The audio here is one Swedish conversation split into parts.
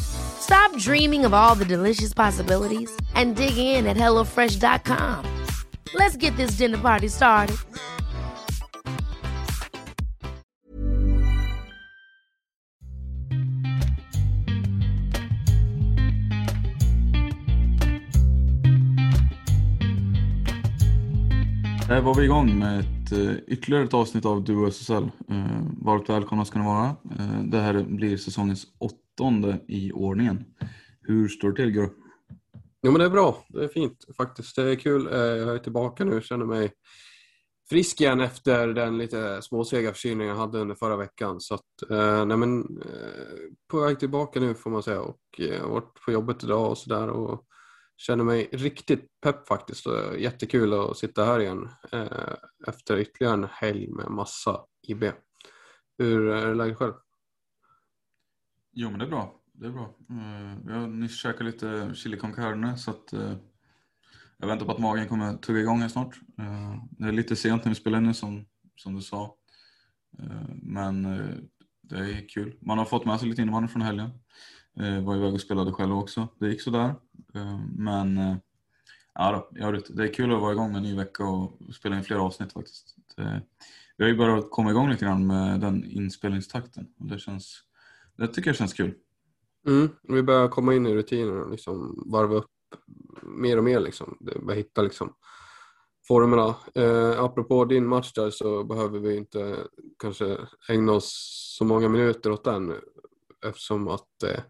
Stop dreaming of all the delicious possibilities and dig in at HelloFresh.com. Let's get this dinner party started. Där var vi igång med ett, eh, ytterligare ett avsnitt av Duo SSL. Eh, varmt välkomna ska ni vara. Eh, det här blir säsongens åttonde i ordningen. Hur står det till Gurra? Jo men det är bra, det är fint faktiskt. Det är kul. Eh, jag är tillbaka nu, känner mig frisk igen efter den lite småsega förkylning jag hade under förra veckan. Så att, eh, nej men, eh, på väg tillbaka nu får man säga och eh, jag har varit på jobbet idag och sådär och känner mig riktigt pepp faktiskt. Och jättekul att sitta här igen eh, efter ytterligare en helg med massa IB. Hur är läget själv? Jo men det är bra det är bra. Uh, jag har nyss käkat lite chili con carne så att uh, jag väntar på att magen kommer tugga igång här snart. Uh, det är lite sent när vi spelar in nu som, som du sa. men det är kul. Man har fått med sig lite innebandy från helgen. var iväg och spelade själv också. Det gick sådär. men ja då, det är kul att vara igång med en ny vecka och spela in flera avsnitt faktiskt. Det, vi har ju börjat komma igång lite grann med den inspelningstakten och det känns det tycker jag känns kul. Mm, vi börjar komma in i rutinen och liksom varva upp mer och mer. Liksom. Börja hitta liksom, formerna. Eh, apropå din match där så behöver vi inte kanske ägna oss så många minuter åt den eftersom att eh,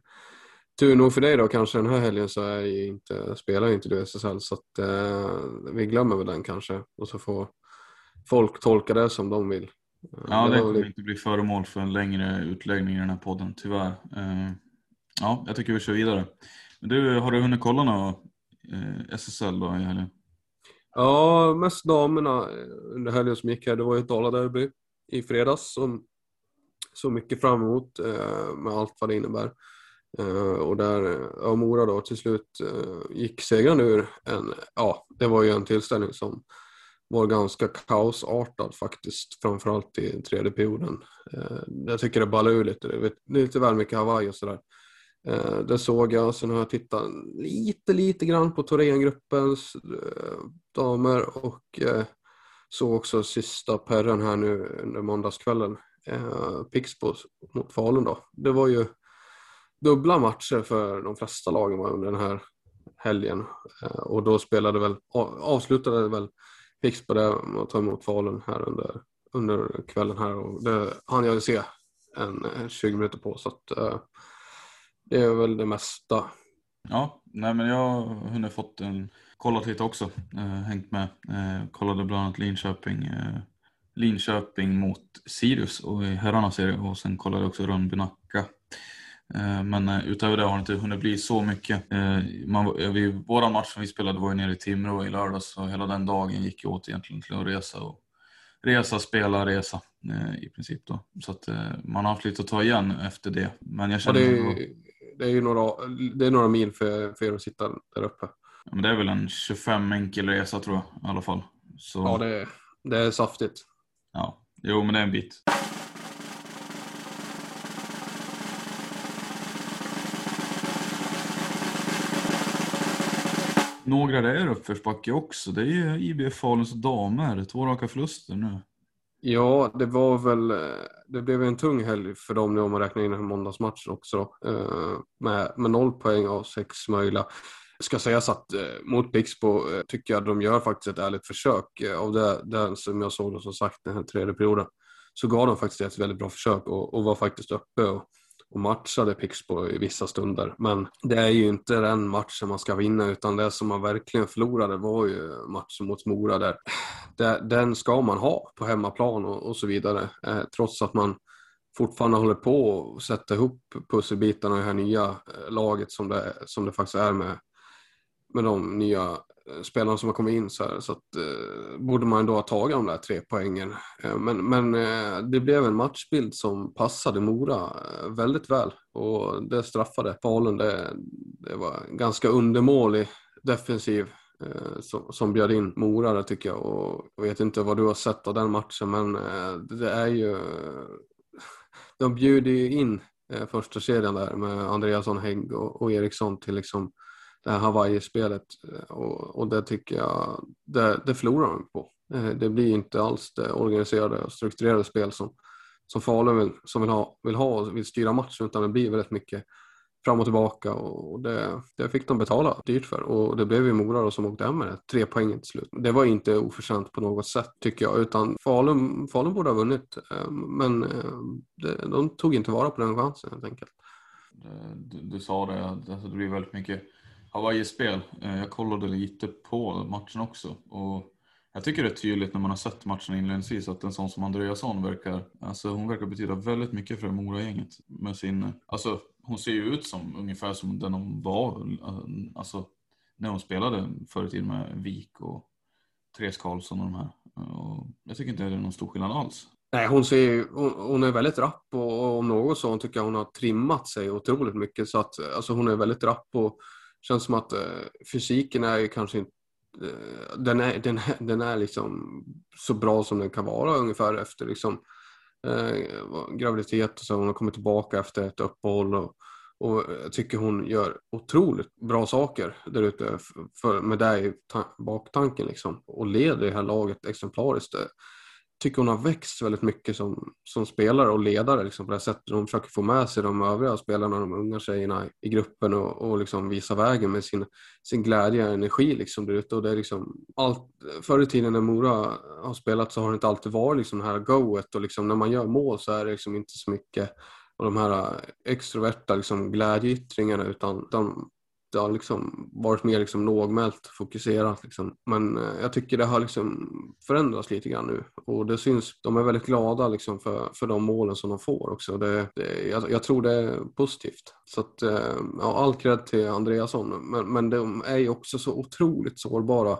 tur nog för dig då kanske den här helgen så är inte, spelar inte du SSL så att eh, vi glömmer väl den kanske och så får folk tolka det som de vill. Ja, det, det kommer inte bli föremål för en längre utläggning i den här podden, tyvärr. Eh, Ja, jag tycker vi kör vidare. Men du, har du hunnit kolla något eh, SSL då i helgen? Ja, mest damerna eh, under helgen som gick här. Det var ju ett Daladerby i fredags som så mycket fram emot med allt vad det innebär. Och där ja, Mora då till slut gick segrande ur en, ja, det var ju en tillställning som var ganska kaosartad faktiskt, framförallt i tredje perioden. Eh, jag tycker det ballade ur lite, det är lite väl mycket Hawaii och sådär. Eh, det såg jag. Sen har jag tittat lite, lite grann på Thorengruppens eh, damer och eh, såg också sista perren här nu under måndagskvällen. Eh, Pixbo mot Falun då. Det var ju dubbla matcher för de flesta lagen under den här helgen och då spelade väl, avslutade väl Fix på det och att ta emot Falun här under, under kvällen här och det hann jag ju se en 20 minuter på så att eh, det är väl det mesta. Ja, nej men jag har hunnit fått en, kollat lite också, eh, hängt med. Eh, kollade bland annat Linköping, eh, Linköping mot Sirius och i herrarnas serie och sen kollade jag också Rönnby-Nacka. Eh, men eh, utöver det har det inte hunnit bli så mycket. Eh, man, vi, våran match som vi spelade var ju nere i Timrå i lördags och hela den dagen gick ju åt egentligen till att resa och resa, spela, resa i princip då. Så att man har haft lite att ta igen efter det. Men jag känner... Ja, det, det är ju några, det är några mil för, för er att sitta där uppe. Ja, men det är väl en 25 enkel resa tror jag i alla fall. Så... Ja, det är, det är saftigt. Ja, jo men det är en bit. Några där är uppförsbacke också. Det är ju IBF Faluns damer. Två raka förluster nu. Ja, det var väl, eh, det blev en tung helg för dem nu om man räknar in måndagsmatchen också. Eh, med, med noll poäng av sex möjliga. Det ska sägas att eh, mot Pixbo eh, tycker jag de gör faktiskt ett ärligt försök. Eh, av det, det som jag såg då som sagt den här tredje perioden så gav de faktiskt ett väldigt bra försök och, och var faktiskt uppe och, och matchade Pixbo i vissa stunder. Men det är ju inte den matchen man ska vinna utan det som man verkligen förlorade var ju matchen mot Mora där. Den ska man ha på hemmaplan och, så vidare. Eh, trots att man fortfarande håller på att sätta ihop pusselbitarna i det här nya eh, laget som det, som det faktiskt är med, med de nya Eh, spelarna som har kommit in så, här, så att, eh, borde man ändå ha tagit de där tre poängen. Eh, men, men eh, det blev en matchbild som passade Mora eh, väldigt väl och det straffade Falun. Det, det var ganska undermålig defensiv eh, som, som bjöd in Mora där tycker jag. Och jag vet inte vad du har sett av den matchen men eh, det är ju de bjuder ju in första serien där med Andreasson, Hägg och, och Eriksson till liksom det här Hawaii-spelet eh, och, och det tycker jag, det, det förlorar de på. Eh, det blir inte alls det organiserade och strukturerade spel som, som Falun vill, som vill ha, vill ha och vill styra matchen utan det blir väldigt mycket fram och tillbaka och det, det fick de betala dyrt för och det blev ju Mora då som åkte hem med det, tre poäng till slut. Det var inte oförtjänt på något sätt tycker jag utan Falun, Falun borde ha vunnit eh, men det, de tog inte vara på den chansen helt enkelt. Du, du sa det, alltså det blir väldigt mycket Hawaii-spel. Eh, jag kollade lite på matchen också och jag tycker det är tydligt när man har sett matchen inledningsvis att en sån som Andreasson verkar, alltså hon verkar betyda väldigt mycket för Mora-gänget med sin, alltså hon ser ju ut som ungefär som den hon var, eh, alltså när hon spelade förr i tiden med Vik och Therese Karlsson och de här. Och jag tycker inte det är någon stor skillnad alls. Nej, hon, ser, hon, hon, är väldigt rapp och, om något så hon tycker jag hon har trimmat sig otroligt mycket så att alltså hon är väldigt rapp och känns som att eh, fysiken är ju kanske inte eh, den är, den, den är liksom så bra som den kan vara ungefär efter liksom, eh, graviditet och så. Hon har kommit tillbaka efter ett uppehåll och, och jag tycker hon gör otroligt bra saker där ute. Med det i baktanken liksom. Och leder det här laget exemplariskt eh, tycker hon har växt väldigt mycket som, som spelare och ledare liksom, på det sättet. Hon försöker få med sig de övriga spelarna, de unga tjejerna i gruppen och, och liksom visa vägen med sin, sin glädje och energi. Liksom, där ute. Och det är liksom allt, förr i tiden när Mora har spelat så har det inte alltid varit liksom det här goet och liksom, när man gör mål så är det liksom inte så mycket av de här extroverta liksom, glädjeyttringarna utan de, det har liksom varit mer liksom lågmält fokuserat. Liksom. Men eh, jag tycker det har liksom förändrats lite grann nu och det syns. De är väldigt glada liksom för, för de målen som de får också. Det, det, jag, jag, tror det är positivt. Så att, eh, ja, all cred till Andreasson. Men, men de är ju också så otroligt sårbara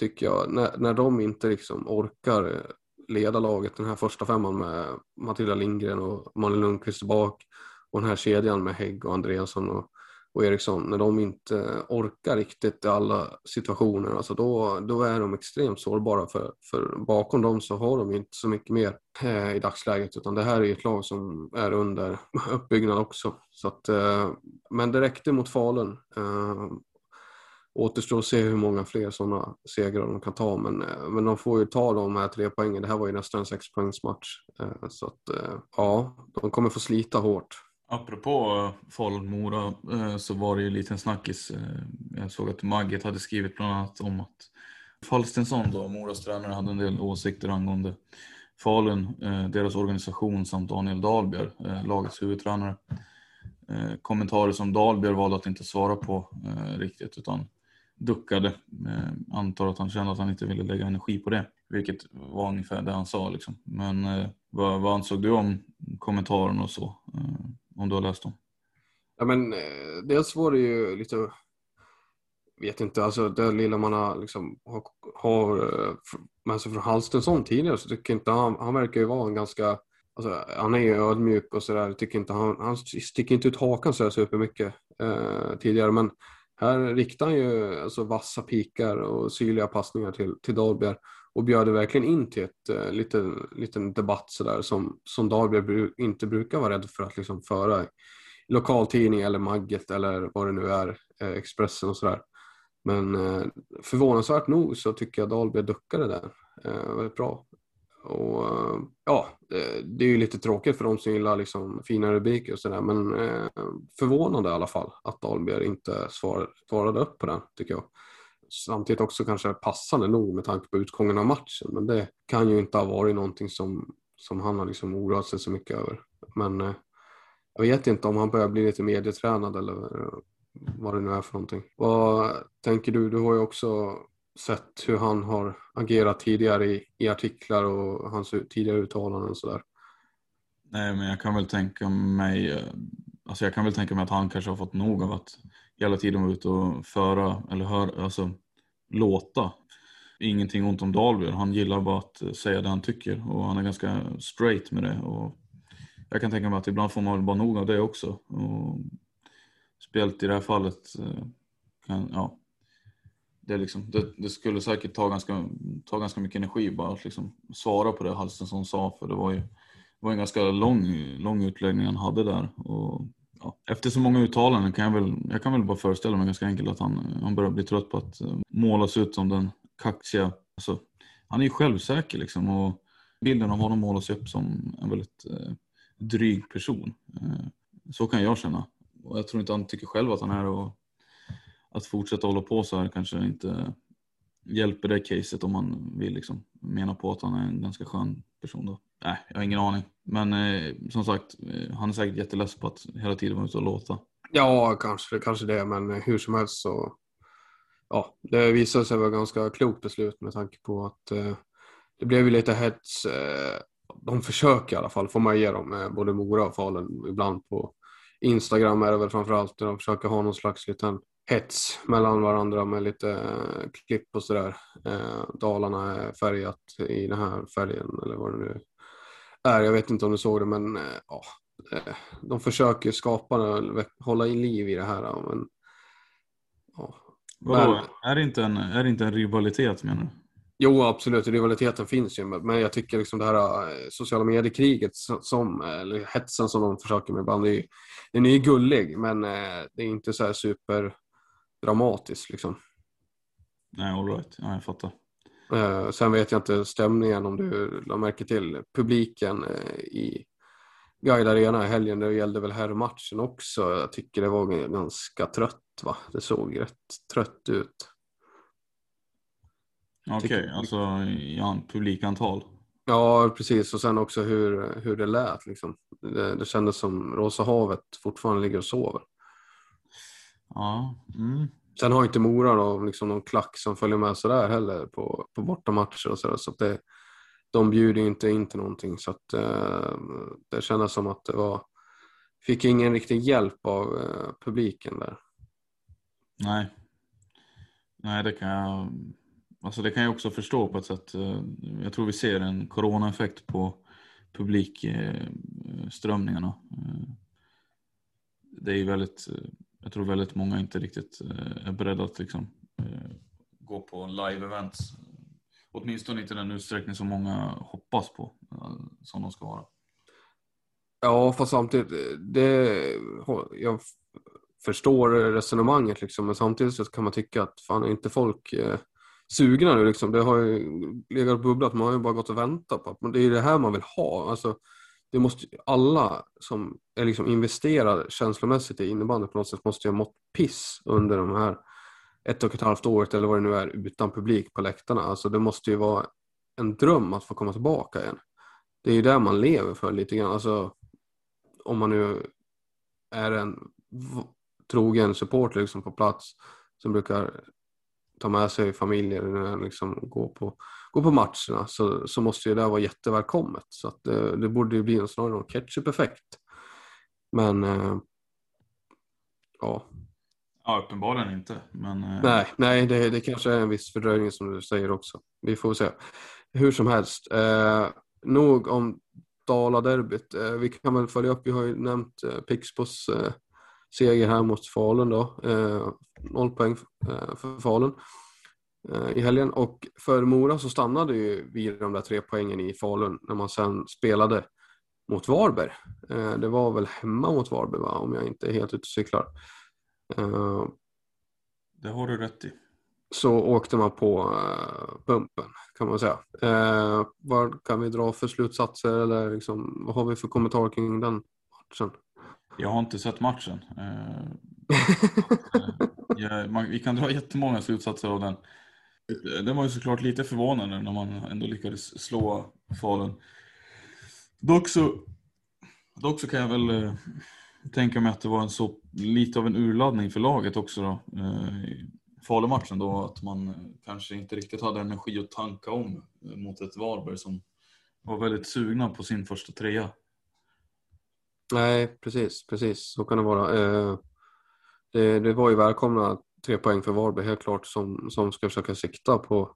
tycker jag. När, när de inte liksom orkar leda laget den här första femman med Matilda Lindgren och Malin Lundqvist bak och den här kedjan med Hägg och Andreasson och och Eriksson, när de inte orkar riktigt i alla situationer, alltså då, då är de extremt sårbara för, för bakom dem så har de inte så mycket mer eh, i dagsläget utan det här är ett lag som är under uppbyggnad också. Så att, eh, men det räckte mot Falun. Eh, återstår att se hur många fler sådana segrar de kan ta men, eh, men de får ju ta de här tre poängen. Det här var ju nästan en sexpoängsmatch. Eh, så att eh, ja, de kommer få slita hårt. Apropå eh, Falun-Mora eh, så var det ju en liten snackis. Eh, jag såg att Magget hade skrivit bland annat om att Falstensson, då, Moras tränare, hade en del åsikter angående Falun, deras organisation samt Daniel Dahlbjer, lagets huvudtränare. Kommentarer som Dahlbjer valde att inte svara på riktigt utan duckade. Antar att han kände att han inte ville lägga energi på det, vilket var ungefär det han sa. Liksom. Men vad, vad ansåg du om kommentaren och så? Om du har läst dem? Ja, men eh, dels var det ju lite, vet inte, alltså det lilla man har, liksom, har, har eh, med sig från Halstensson tidigare så tycker inte han, han verkar ju vara en ganska, alltså, han är ju ödmjuk och sådär, tycker inte han, han sticker inte ut hakan så supermycket eh, tidigare men här riktar han ju alltså, vassa pikar och syrliga passningar till, till Dahlberg och bjöd verkligen in till ett eh, liten, liten debatt sådär som, som Dahlberg inte brukar vara rädd för att liksom föra i lokaltidning eller Magget eller vad det nu är, eh, Expressen och sådär. Men eh, förvånansvärt nog så tycker jag Dahlberg duckade där eh, väldigt bra. Och eh, ja, det är ju lite tråkigt för de som gillar liksom fina rubriker och sådär men eh, förvånande i alla fall att Dahlberg inte svar, svarade upp på den tycker jag. Samtidigt också kanske passande nog med tanke på utgången av matchen men det kan ju inte ha varit någonting som, som han har liksom oroat sig så mycket över. Men eh, jag vet inte om han börjar bli lite medietränad eller eh, vad det nu är för någonting. Vad tänker du? Du har ju också sett hur han har agerat tidigare i, i artiklar och hans tidigare uttalanden och sådär. Nej, men jag kan väl tänka mig, eh, alltså jag kan väl tänka mig att han kanske har fått nog av att hela tiden vara ute och föra eller höra, alltså låta. Ingenting ont om Dahlbjörn, han gillar bara att eh, säga det han tycker och han är ganska straight med det. Och jag kan tänka mig att ibland får man väl bara nog av det också. Och speciellt i det här fallet, eh, kan, ja, det, liksom, det, det, skulle säkert ta ganska, ta ganska mycket energi bara att liksom svara på det Halstensson sa för det var ju det var en ganska lång, lång utläggning han hade där. Och, ja, efter så många uttalanden kan jag väl, jag kan väl bara föreställa mig ganska enkelt att han, han börjar bli trött på att eh, målas ut som den kaxiga. Alltså, han är ju självsäker liksom och bilden av honom målas upp som en väldigt eh, dryg person. Eh, så kan jag känna. Och jag tror inte han tycker själv att han är och att fortsätta hålla på så här kanske inte hjälper det caset om man vill liksom mena på att han är en ganska skön person då. Nej, jag har ingen aning. Men eh, som sagt, eh, han är säkert jätteless på att hela tiden vara ute och låta. Ja, kanske, kanske det, men eh, hur som helst så ja, det visade sig vara ganska klokt beslut med tanke på att eh, det blev ju lite hets. Eh, de försöker i alla fall, får man ge dem, eh, både Mora och Falun ibland på Instagram är det väl framförallt, när de försöker ha någon slags liten hets mellan varandra med lite eh, klipp och sådär. Eh, Dalarna är färgat i den här färgen eller vad det nu är. Jag vet inte om du såg det men eh, ja, de försöker skapa, hålla i liv i det här. Men, ja. Vadå, är, det inte en, är det inte en rivalitet menar du? Jo, absolut. Rivaliteten finns ju. Men jag tycker liksom det här sociala mediekriget, som, eller hetsen som de försöker med ibland, den är ju gullig. Men det är inte så här super dramatiskt liksom. Nej, all right. Ja, jag fattar. Eh, sen vet jag inte stämningen om du la märke till publiken eh, i Guide Arena i helgen. Det gällde väl här matchen också. Jag tycker det var ganska trött va? Det såg rätt trött ut. Okej, okay, alltså ja, publikantal. Ja, precis. Och sen också hur, hur det lät. Liksom. Det, det kändes som Rosa havet fortfarande ligger och sover. Ja. Mm. Sen har inte Mora då, liksom någon klack som följer med sådär heller på, på bortamatcher och sådär. Så att det, de bjuder inte in till någonting. Så att eh, det kändes som att det var, fick ingen riktig hjälp av eh, publiken där. Nej. Nej, det kan jag, alltså det kan jag också förstå på ett sätt. Eh, jag tror vi ser en coronaeffekt på publikströmningarna. Eh, det är ju väldigt jag tror väldigt många inte riktigt eh, är beredda att liksom, eh, gå på live-events. Åtminstone inte den utsträckning som många hoppas på, eh, som de ska vara. Ja, fast samtidigt, det, jag förstår resonemanget liksom, men samtidigt så kan man tycka att fan är inte folk eh, sugna nu liksom? Det har ju legat och bubblat, man har ju bara gått och väntat på att det är det här man vill ha. Alltså, det måste, alla som är liksom investerar känslomässigt i innebandy på något sätt måste ju ha mått piss under de här ett och ett halvt året eller vad det nu är utan publik på läktarna. Alltså det måste ju vara en dröm att få komma tillbaka igen. Det är ju det man lever för lite grann. Alltså, om man nu är en trogen supporter liksom på plats som brukar ta med sig familjer, liksom går på, gå på matcherna så, så måste ju det vara jättevälkommet. Så att det, det borde ju bli en snarare någon ketchup-effekt. Men eh, ja. Ja, uppenbarligen inte. Men, eh... Nej, nej det, det kanske är en viss fördröjning som du säger också. Vi får se. Hur som helst, eh, nog om Daladerbyt. Eh, vi kan väl följa upp, vi har ju nämnt eh, Pixbos eh, seger här mot Falun då. Eh, noll poäng eh, för Falun eh, i helgen. Och för Mora så stannade ju vid de där tre poängen i Falun när man sen spelade mot Varberg. Eh, det var väl hemma mot Varberg va? om jag inte är helt ute och cyklar. Det har du rätt i. så åkte man på pumpen kan man säga. Vad kan vi dra för slutsatser eller liksom, vad har vi för kommentar kring den matchen? Jag har inte sett matchen. Man, vi kan dra jättemånga slutsatser av den. Den var ju såklart lite förvånande när man ändå lyckades slå Falun. Dock så, dock så kan jag väl eh, tänka mig att det var en så lite av en urladdning för laget också då. Eh, Falumatchen då att man eh, kanske inte riktigt hade energi att tanka om mot ett Varberg som var väldigt sugna på sin första trea. Nej, precis, precis så kan det vara. Eh, det, det var ju välkomna tre poäng för Varberg helt klart som, som ska försöka sikta på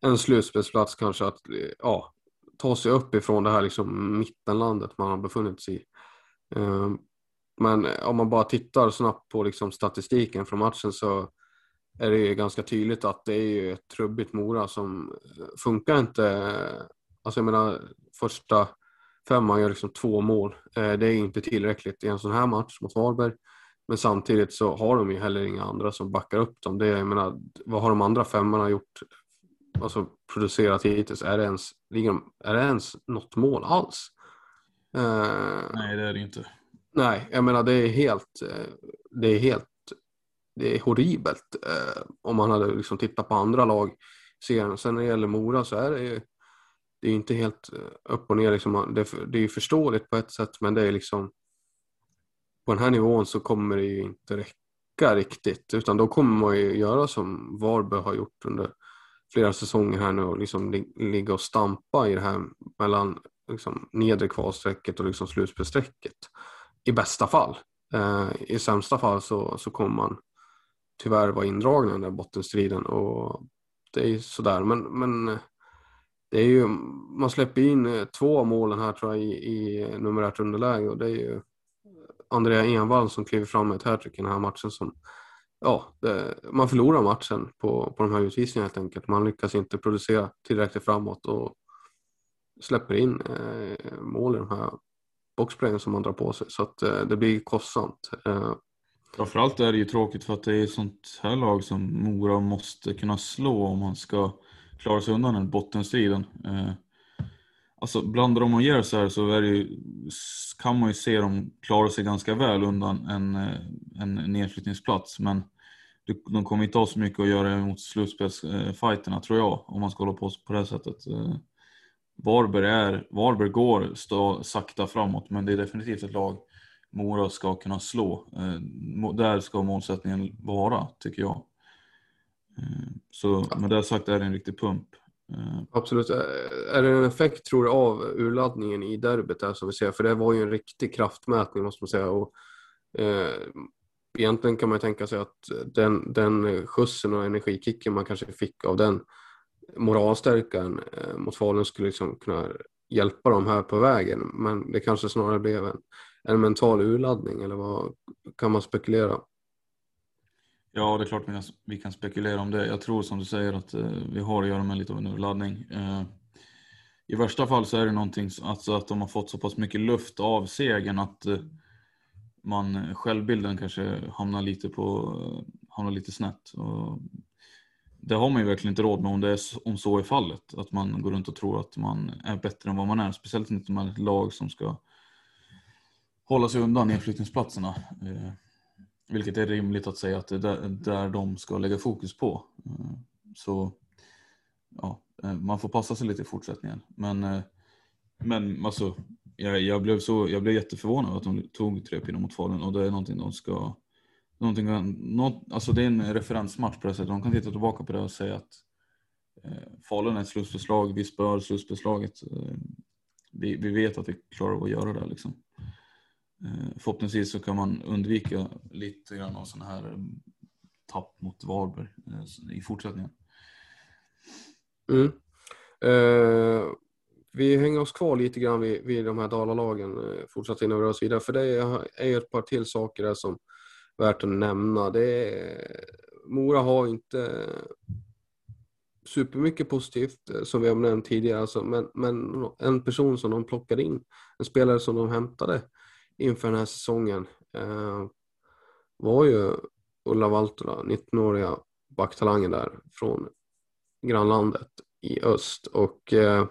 en slutspelsplats kanske att ja, ta sig upp ifrån det här liksom mittenlandet man har befunnit sig i. Ehm, men om man bara tittar snabbt på liksom statistiken från matchen så är det ju ganska tydligt att det är ju ett trubbigt Mora som funkar inte. Alltså jag menar första femman gör liksom två mål. Ehm, det är inte tillräckligt i en sån här match mot Varberg. Men samtidigt så har de ju heller inga andra som backar upp dem. Det, jag menar, vad har de andra femmorna gjort? Alltså producerat hittills? Är det ens, är det ens något mål alls? Eh, Nej, det är det inte. Nej, jag menar det är helt, det är helt det är horribelt eh, om man hade liksom tittat på andra lag. Sen, sen när det gäller Mora så är det ju det är inte helt eh, upp och ner. Liksom, det, det är ju förståeligt på ett sätt men det är liksom på den här nivån så kommer det ju inte räcka riktigt utan då kommer man ju göra som Varberg har gjort under flera säsonger här nu och liksom ligga och stampa i det här mellan liksom, nedre kvalstrecket och liksom slutspelsstrecket i bästa fall. Eh, I sämsta fall så, så kommer man tyvärr vara indragen i den där bottenstriden och det är ju sådär. Men, men eh, det är ju, man släpper in eh, två av målen här tror jag i, i numerärt underläge och det är ju Andrea Envall som kliver fram med ett hattrick i den här matchen som ja, det, man förlorar matchen på, på de här utvisningarna helt enkelt. Man lyckas inte producera tillräckligt framåt och släpper in eh, mål i de här boxplayen som man drar på sig så att eh, det blir kostsamt. Eh, Framförallt är det ju tråkigt för att det är ett sånt här lag som Mora måste kunna slå om man ska klara sig undan den bottenstriden. Eh, alltså blandar de och ger så här så är det ju, kan man ju se dem klara sig ganska väl undan en, eh, en nedflyttningsplats. Men de kommer inte ha så mycket att göra mot slutspelsfighterna tror jag, om man ska hålla på på det här sättet. Eh, Varberg, är, Varberg går stå, sakta framåt, men det är definitivt ett lag Mora ska kunna slå. Eh, där ska målsättningen vara, tycker jag. Så med det sagt är det en riktig pump. Mm. Absolut. Är det en effekt tror du av urladdningen i derbyt där som vi ser? För det var ju en riktig kraftmätning måste man säga. Och, eh, egentligen kan man tänka sig att den, den skjutsen och energikicken man kanske fick av den moralstärkan eh, mot Falun skulle liksom kunna hjälpa dem här på vägen. Men det kanske snarare blev en en mental urladdning eller vad kan man spekulera? Ja, det är klart vi kan, vi kan spekulera om det. Jag tror som du säger att eh, vi har att göra med lite av en urladdning. Eh, I värsta fall så är det någonting alltså att de har fått så pass mycket luft av segern att eh, man, självbilden kanske hamnar lite, på, hamnar lite snett. Och det har man ju verkligen inte råd med om, det är, om så är fallet. Att man går runt och tror att man är bättre än vad man är. Speciellt inte med ett lag som ska hålla sig undan nedflyttningsplatserna. Vilket är rimligt att säga att det är där, där de ska lägga fokus på. Eh, så ja, eh, man får passa sig lite i fortsättningen. Men, eh, men alltså, jag, jag, blev så, jag blev jätteförvånad att de tog tre pinnar mot Falun och det är någonting de ska någonting, något, alltså det är en referensmatch på det sättet. De kan titta tillbaka på det och säga att eh, Falun är ett slutspelslag, vi spör slutspelslaget. Eh, vi, vi vet att vi klarar av att göra det liksom. Eh, förhoppningsvis så kan man undvika lite grann av sådana här eh, tapp mot Varberg eh, i fortsättningen. Mm. Eh, vi hänger oss kvar lite grann vid, vid de här Dalalagen fortsatt innan vi rör oss vidare. För det är ju ett par till saker där som är värt att nämna. Det är, Mora har inte supermycket positivt som vi har nämnt tidigare. Alltså, men, men en person som de plockade in, en spelare som de hämtade inför den här säsongen eh, var ju Ulla Valtola, 19-åriga backtalangen där från grannlandet i öst. Och eh,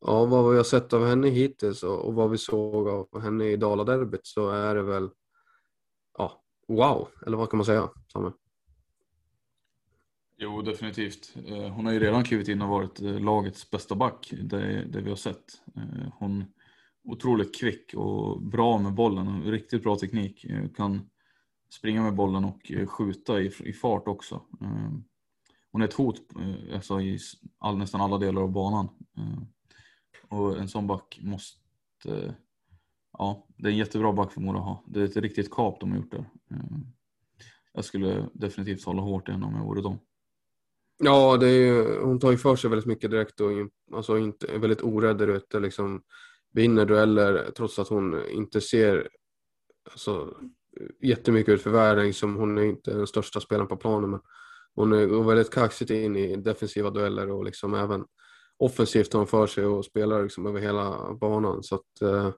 ja, vad vi har sett av henne hittills och, och vad vi såg av henne i Daladerbyt så är det väl ja, wow, eller vad kan man säga? Samme? Jo, definitivt. Eh, hon har ju redan klivit in och varit eh, lagets bästa back, det, det vi har sett. Eh, hon otroligt kvick och bra med bollen, riktigt bra teknik. Eh, kan springa med bollen och eh, skjuta i, i fart också. Eh, hon är ett hot alltså, i all, nästan alla delar av banan. Och en sån back måste... Ja, det är en jättebra back för Mora att ha. Det är ett riktigt kap de har gjort där. Jag skulle definitivt hålla hårt i henne om jag vore dem. Ja, det är ju, hon tar ju för sig väldigt mycket direkt och alltså inte, är väldigt orädd där ute. Liksom, vinner dueller trots att hon inte ser alltså, jättemycket ut för världen. Liksom, hon är inte den största spelaren på planen men hon går väldigt kaxigt in i defensiva dueller och liksom även offensivt har hon för sig och spelar liksom över hela banan. Så att, eh,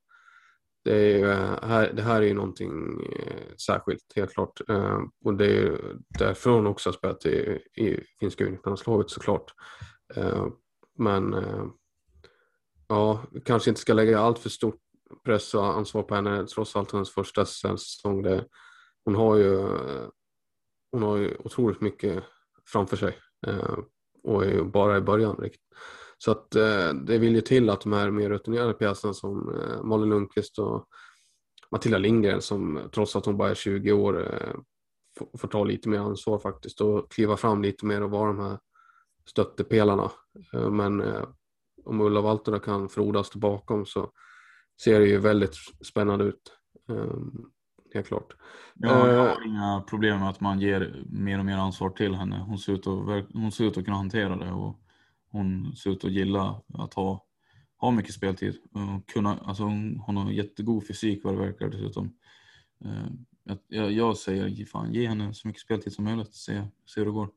det, är, eh, här, det här är ju någonting eh, särskilt, helt klart. Eh, och det är ju därför hon också har spelat i, i finska juniorlandslaget såklart. Eh, men eh, ja, kanske inte ska lägga allt för stort press och ansvar på henne, trots allt hennes första säsong. Det, hon har ju hon har ju otroligt mycket framför sig eh, och är ju bara i början. Riktigt. Så att eh, det vill ju till att de här mer rutinerade pjäserna som eh, Malin Lundqvist och Matilda Lindgren som trots att hon bara är 20 år eh, får, får ta lite mer ansvar faktiskt och kliva fram lite mer och vara de här stöttepelarna. Eh, men eh, om Ulla Valtera kan frodas bakom så ser det ju väldigt spännande ut. Eh, helt klart. Ja, jag har inga problem med att man ger mer och mer ansvar till henne. Hon ser ut att, hon ser ut att kunna hantera det. Och hon ser ut att gilla att ha, ha mycket speltid. Och kunna, alltså hon, hon har jättegod fysik vad det verkar dessutom. Eh, jag, jag säger fan ge henne så mycket speltid som möjligt, se, se hur det går.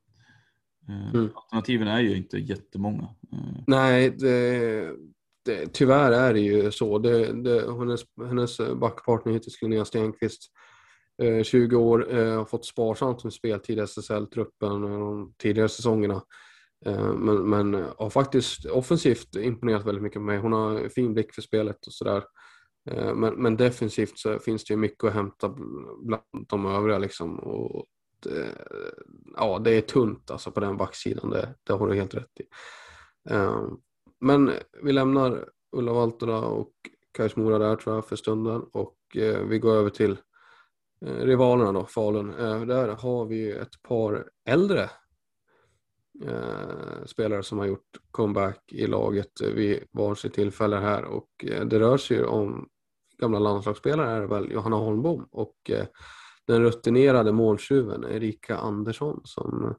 Eh, mm. Alternativen är ju inte jättemånga. Eh, Nej, det, det, tyvärr är det ju så. Det, det, hennes, hennes backpartner heter Linnea Stenqvist. 20 år, har fått sparsamt med speltid i SSL-truppen de tidigare säsongerna. Eh, men, men har faktiskt offensivt imponerat väldigt mycket på mig. Hon har fin blick för spelet och sådär. Eh, men, men defensivt så finns det ju mycket att hämta bland de övriga liksom. Och Eh, ja, det är tunt alltså på den backsidan, det, det har du helt rätt i. Ehm, men vi lämnar Ulla Valtola och Kais Mora där tror jag för stunden och eh, vi går över till eh, rivalerna då, Falun. Ehm, där har vi ett par äldre spelare som har gjort comeback i laget vid varsitt tillfälle här och det rör sig ju om gamla landslagsspelare är väl Johanna Holmbom och den rutinerade måltjuven Erika Andersson som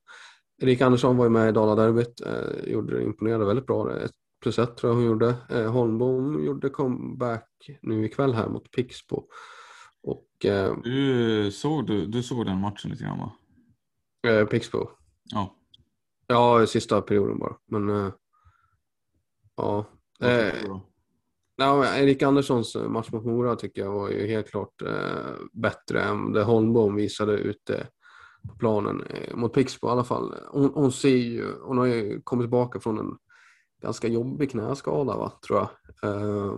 Erika Andersson var ju med i Daladerbyt, eh, gjorde imponerade väldigt bra. Ett plus ett tror jag hon gjorde. Eh, Holmbom gjorde comeback nu ikväll här mot Pixbo. Och, eh, du, såg, du, du såg den matchen lite grann va? Eh, Pixbo? Ja. Ja, sista perioden bara. Men uh, ja. Eh, ja, Erik Anderssons eh, match mot Mora tycker jag var ju helt klart eh, bättre än det Holmbom visade ute på planen eh, mot Pixbo i alla fall. Hon, hon, ser ju, hon har ju kommit tillbaka från en ganska jobbig knäskada va, tror jag. Eh,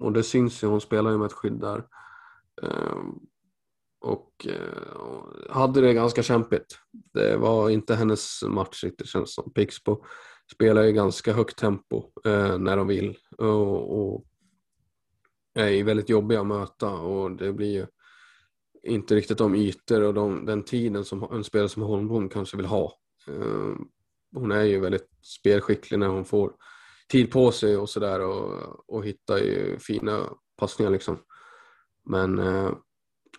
och det syns ju, hon spelar ju med ett skydd där. Eh, och eh, hade det ganska kämpigt. Det var inte hennes match riktigt känns som. Pixbo spelar i ganska högt tempo eh, när de vill och, och är väldigt jobbiga att möta och det blir ju inte riktigt de ytor och de, den tiden som en spelare som Holmbom kanske vill ha. Eh, hon är ju väldigt spelskicklig när hon får tid på sig och sådär och, och hittar ju fina passningar liksom. Men eh,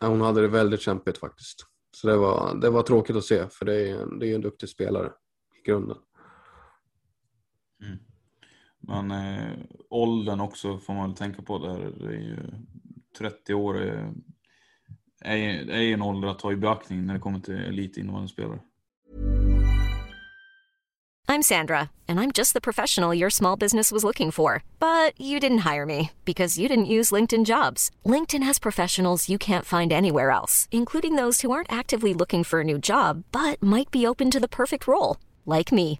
hon hade det väldigt kämpigt faktiskt. Så det var, det var tråkigt att se för det är, en, det är en duktig spelare i grunden. Men eh, åldern också får man väl tänka på där. Det är ju 30 år eh, är, är, är en ålder att ta i beaktning när det kommer till elitinnevarande spelare. I'm Sandra, and I'm just the professional your small business was looking for. But you didn't hire me because you didn't use LinkedIn jobs. LinkedIn has professionals you can't find anywhere else, including those who aren't actively looking for a new job but might be open to the perfect role, like me.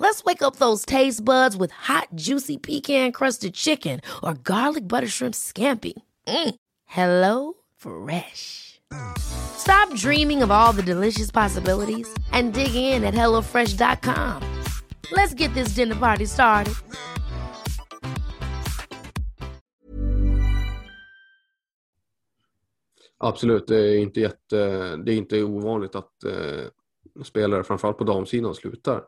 Let's wake up those taste buds with hot, juicy pecan-crusted chicken or garlic butter shrimp scampi. Mm. Hello Fresh. Stop dreaming of all the delicious possibilities and dig in at HelloFresh.com. Let's get this dinner party started. Absolut, det är inte, jätte, det är inte ovanligt att eh, spelare, framförallt på damsidan, slutar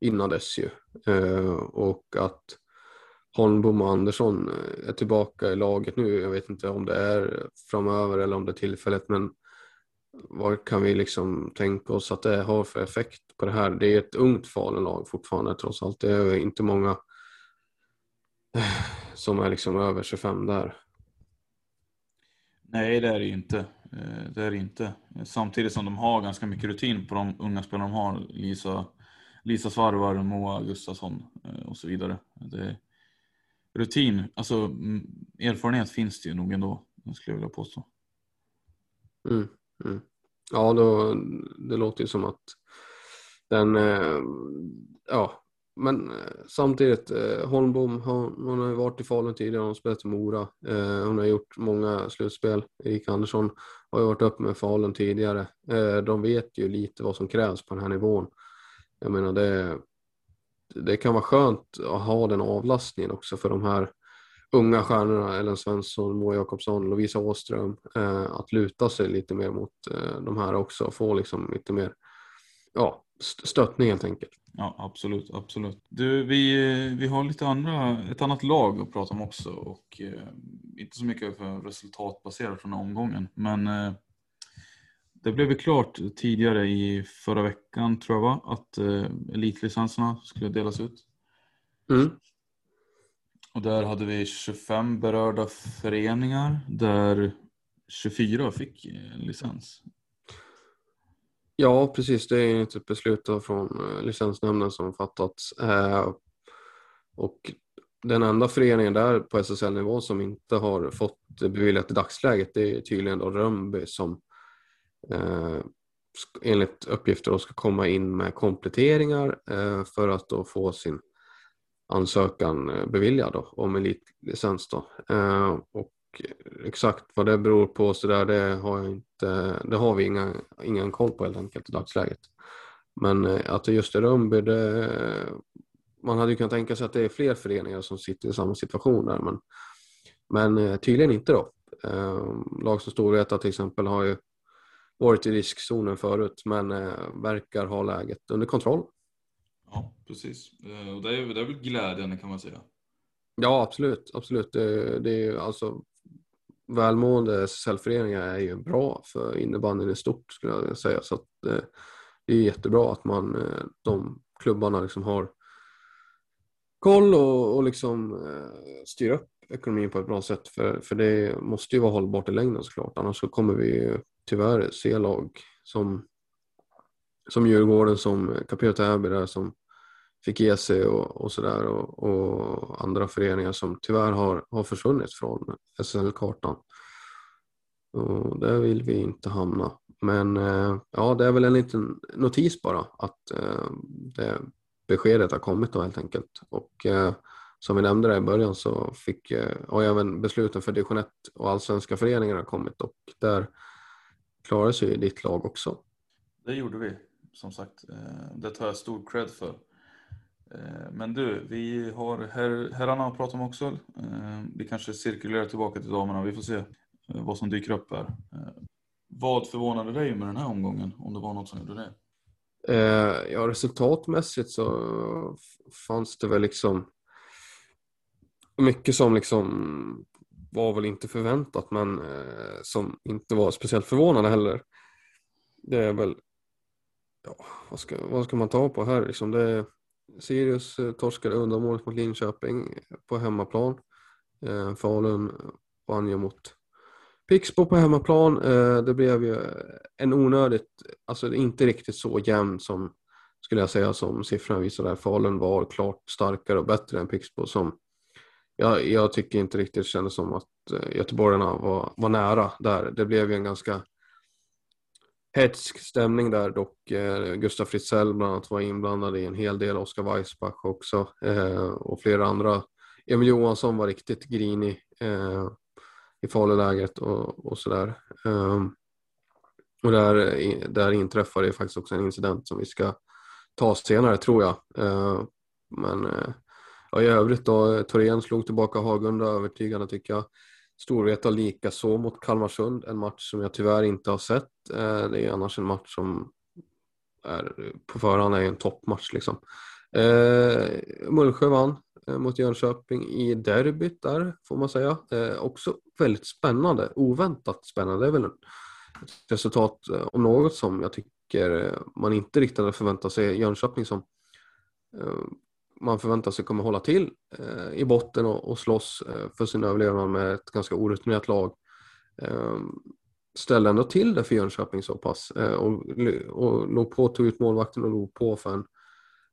innan dess ju. Eh, och att Holmbom och Andersson eh, är tillbaka i laget nu. Jag vet inte om det är framöver eller om det är tillfället, men vad kan vi liksom tänka oss att det har för effekt på det här? Det är ett ungt Falun-lag fortfarande trots allt. Det är inte många eh, som är liksom över 25 där. Nej, det är det ju inte. Det är det inte. Samtidigt som de har ganska mycket rutin på de unga spelarna de har. Lisa, Lisa Svarvar, Moa Gustafsson eh, och så vidare. Det, rutin, alltså mm, erfarenhet finns det ju nog ändå, skulle jag vilja påstå. Mm, mm. Ja, då, det låter ju som att den, eh, ja, men eh, samtidigt, eh, Holmbom, hon, hon har ju varit i Falun tidigare, hon har spelat i Mora, eh, hon har gjort många slutspel. Erika Andersson har ju varit uppe med Falun tidigare. Eh, de vet ju lite vad som krävs på den här nivån. Jag menar, det, det kan vara skönt att ha den avlastningen också för de här unga stjärnorna, Ellen Svensson, Moa Jakobsson, Lovisa Åström, eh, att luta sig lite mer mot eh, de här också och få liksom lite mer ja, stöttning helt enkelt. Ja, absolut, absolut. Du, vi, eh, vi har lite andra, ett annat lag att prata om också och eh, inte så mycket för resultatbaserat från omgången, men eh, det blev ju klart tidigare i förra veckan tror jag va, att eh, elitlicenserna skulle delas ut. Mm. Och där hade vi 25 berörda föreningar där 24 fick eh, licens. Ja, precis. Det är ett beslut då från eh, licensnämnden som fattats. Eh, och den enda föreningen där på SSL-nivå som inte har fått beviljat i dagsläget det är tydligen då Rönnby som Eh, enligt uppgifter då ska komma in med kompletteringar eh, för att då få sin ansökan eh, beviljad då, om elitlicens. Då. Eh, och exakt vad det beror på så där, det har, jag inte, det har vi inga, ingen koll på helt enkelt i dagsläget. Men eh, att det just är Rönnby, det, man hade ju kunnat tänka sig att det är fler föreningar som sitter i samma situation där, men, men eh, tydligen inte då. Eh, lag som Storvreta till exempel har ju varit i riskzonen förut, men eh, verkar ha läget under kontroll. Ja, precis. Eh, Och det är, det är väl glädjande kan man säga. Ja, absolut. absolut. Det, det är ju alltså välmående SSL-föreningar är ju bra för innebandyn i stort skulle jag säga. Så att, eh, det är jättebra att man, de klubbarna liksom har koll och, och liksom styr upp ekonomin på ett bra sätt. För, för det måste ju vara hållbart i längden såklart. Annars så kommer vi ju tyvärr se lag som, som Djurgården, som Capio Täby där som fick ge sig och, och sådär och, och andra föreningar som tyvärr har, har försvunnit från SSL-kartan. Och där vill vi inte hamna. Men eh, ja, det är väl en liten notis bara att eh, det beskedet har kommit då helt enkelt. Och eh, som vi nämnde där i början så fick, eh, har även besluten för division 1 och allsvenska föreningar har kommit och där klarar sig ju ditt lag också. Det gjorde vi, som sagt. Eh, Det tar jag stor cred för. Eh, Men du, vi har her, herrarna att prata om också. Eh, Vi kanske cirkulerar tillbaka till damerna. Vi får se vad som dyker upp här. Vad förvånade dig med den här omgången? Om det var något som gjorde det? Ja, resultatmässigt så fanns det väl liksom mycket som liksom var väl inte förväntat men eh, som inte var speciellt förvånande heller. Det är väl, ja, vad ska, vad ska man ta på här liksom? Det är, Sirius eh, torskade undanmålet mot Linköping eh, på hemmaplan. Eh, Falun eh, vann ju mot Pixbo på hemmaplan. Eh, det blev ju eh, en onödigt, alltså inte riktigt så jämn som skulle jag säga som siffrorna visar där. Falun var klart starkare och bättre än Pixbo som jag, jag tycker inte riktigt kändes som att eh, göteborgarna var, var nära där. Det blev ju en ganska hetsk stämning där dock. Eh, Gustaf Fritzell bland annat var inblandad i en hel del, Oskar Weissbach också eh, och flera andra. Emil Johansson var riktigt grinig eh, i faluläget och, och sådär. Eh, och där, där inträffade faktiskt också en incident som vi ska ta senare tror jag. Eh, men eh, Ja, I övrigt då, Torén slog tillbaka Hagunda övertygande tycker jag. Storvreta lika så mot Kalmarsund, en match som jag tyvärr inte har sett. Eh, det är annars en match som är på förhand är en toppmatch liksom. Eh, Mullsjö vann eh, mot Jönköping i derbyt där får man säga. Eh, också väldigt spännande, oväntat spännande. Det är väl ett resultat eh, om något som jag tycker eh, man inte riktigt hade förväntat sig. Jönköping som man förväntar sig kommer hålla till eh, i botten och, och slåss eh, för sin överlevnad med ett ganska orutinerat lag. Eh, ställde ändå till det för Jönköping så pass eh, och, och låg på, tog ut målvakten och låg på för en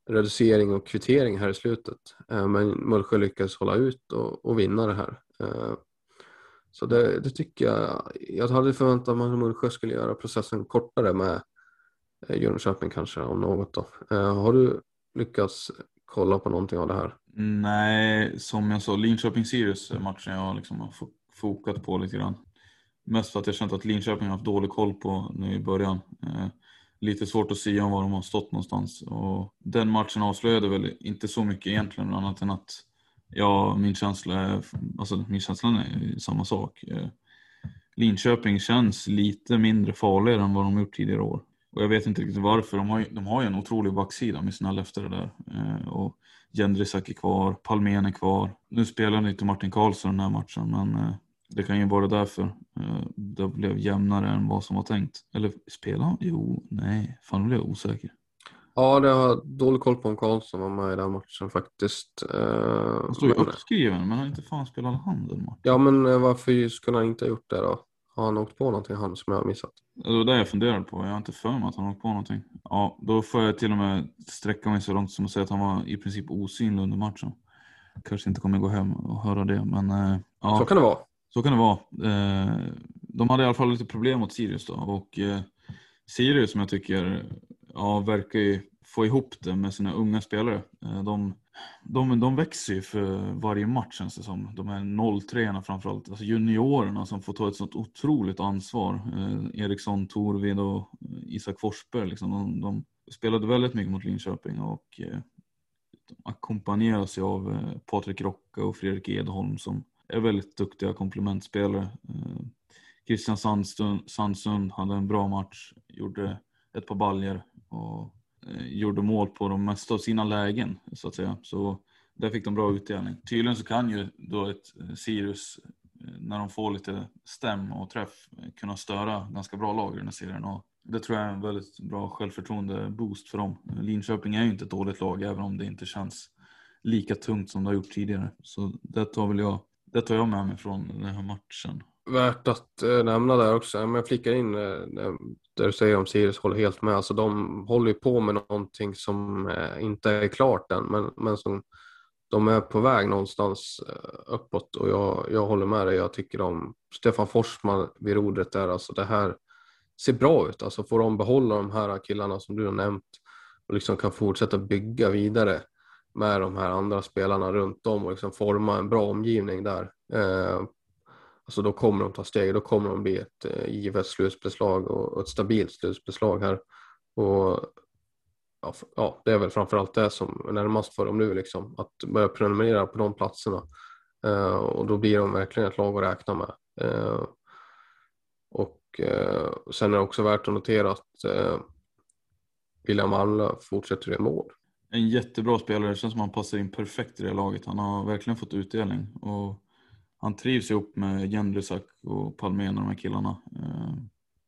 reducering och kvittering här i slutet. Eh, men Mullsjö lyckades hålla ut och, och vinna det här. Eh, så det, det, tycker jag. Jag hade förväntat mig att Mullsjö skulle göra processen kortare med eh, Jönköping kanske om något då. Ehm, har du lyckats kolla på någonting av det här? Nej, som jag sa, Linköping-Sirius är matchen jag liksom har fokat på lite grann. Mest för att jag känt att Linköping har haft dålig koll på nu i början. Eh, lite svårt att se om var de har stått någonstans. Och den matchen avslöjade väl inte så mycket egentligen, annat än att ja, min känsla är, alltså min känsla är samma sak. Eh, Linköping känns lite mindre farligare än vad de gjort tidigare år. Och jag vet inte riktigt varför. De har ju, de har ju en otrolig backsida med sina löfter där. Eh, och Jendrisak är kvar, Palmén är kvar. Nu spelar inte Martin Karlsson den här matchen men eh, det kan ju vara därför eh, det blev jämnare än vad som var tänkt. Eller spelar han? Jo, nej. Fan, nu blir jag osäker. Ja, det har dålig koll på om Karlsson var med i den matchen faktiskt. Eh, han står ju uppskriven, men inte fan spelade han den matchen. Ja, men eh, varför skulle han inte ha gjort det då? Har han åkt på någonting han som jag har missat? Det var det jag funderade på. Jag har inte för mig att han har åkt på någonting. Ja, då får jag till och med sträcka mig så långt som att säga att han var i princip osynlig under matchen. Kanske inte kommer gå hem och höra det, men eh, ja. Så kan det vara. Så kan det vara. Eh, de hade i alla fall lite problem mot Sirius då och eh, Sirius som jag tycker ja, verkar ju få ihop det med sina unga spelare. Eh, de de, de växer ju för varje match känns det som. De här 03 framförallt, alltså juniorerna som får ta ett sånt otroligt ansvar. Eh, Eriksson, Torvid och Isak Forsberg. Liksom. De, de, spelade väldigt mycket mot Linköping och eh, ackompanjeras ju av Patrik Rocka och Fredrik Edholm som är väldigt duktiga komplementspelare. Christian Sandsund, Sandsund hade en bra match, gjorde ett par baljer och Eh, gjorde mål på de mesta av sina lägen så att säga. Så där fick de bra utdelning. Tydligen så kan ju då ett eh, Sirius eh, när de får lite stäm och träff kunna störa ganska bra lag i den här serien. Och det tror jag är en väldigt bra självförtroende boost för dem. Linköping är ju inte ett dåligt lag även om det inte känns lika tungt som det har gjort tidigare. Så det tar väl jag, det tar jag med mig från den här matchen. Värt att äh, nämna där också, men jag flickar in äh, där du säger om Sirius håller helt med. Alltså de håller ju på med någonting som äh, inte är klart än, men, men som de är på väg någonstans uppåt och jag, jag håller med dig. Jag tycker om Stefan Forsman vid rodret där, alltså det här ser bra ut. Alltså får de behålla de här killarna som du har nämnt och liksom kan fortsätta bygga vidare med de här andra spelarna runt om och liksom forma en bra omgivning där. Alltså då kommer de ta steg, då kommer de bli ett eh, givet slutspelslag och ett stabilt slutspelslag här. Och ja, ja, det är väl framförallt det som är närmast för dem nu, liksom, att börja prenumerera på de platserna. Eh, och då blir de verkligen ett lag att räkna med. Eh, och eh, sen är det också värt att notera att eh, William Malmlöf fortsätter i mål. en jättebra spelare. Det känns som han passar in perfekt i det laget. Han har verkligen fått utdelning. Och han trivs ihop med Jendrisak och Palmén och de här killarna. Eh,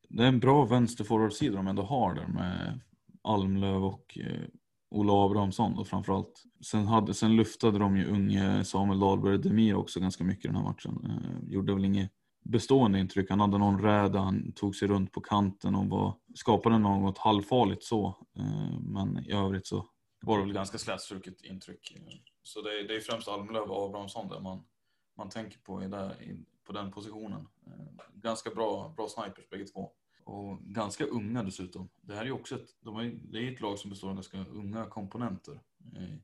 det är en bra vänsterforwardsida de ändå har där med Almlöv och eh, Ola Abrahamsson då framförallt. Sen, hade, sen luftade de ju unge Samuel Dahlberg Demir också ganska mycket den här matchen. Eh, gjorde väl inget bestående intryck. Han hade någon räd, han tog sig runt på kanten och var, skapade något halvfarligt så. Men i övrigt så var det väl ganska slätstruket intryck. Så det är, det är främst Almlöv och Abrahamsson där man, man tänker på i, där, i, på den positionen. Eh, ganska bra, bra snipers bägge två. Och ganska unga dessutom. Det här är också ett, de är, det är ett lag som består av ganska unga komponenter. Eh,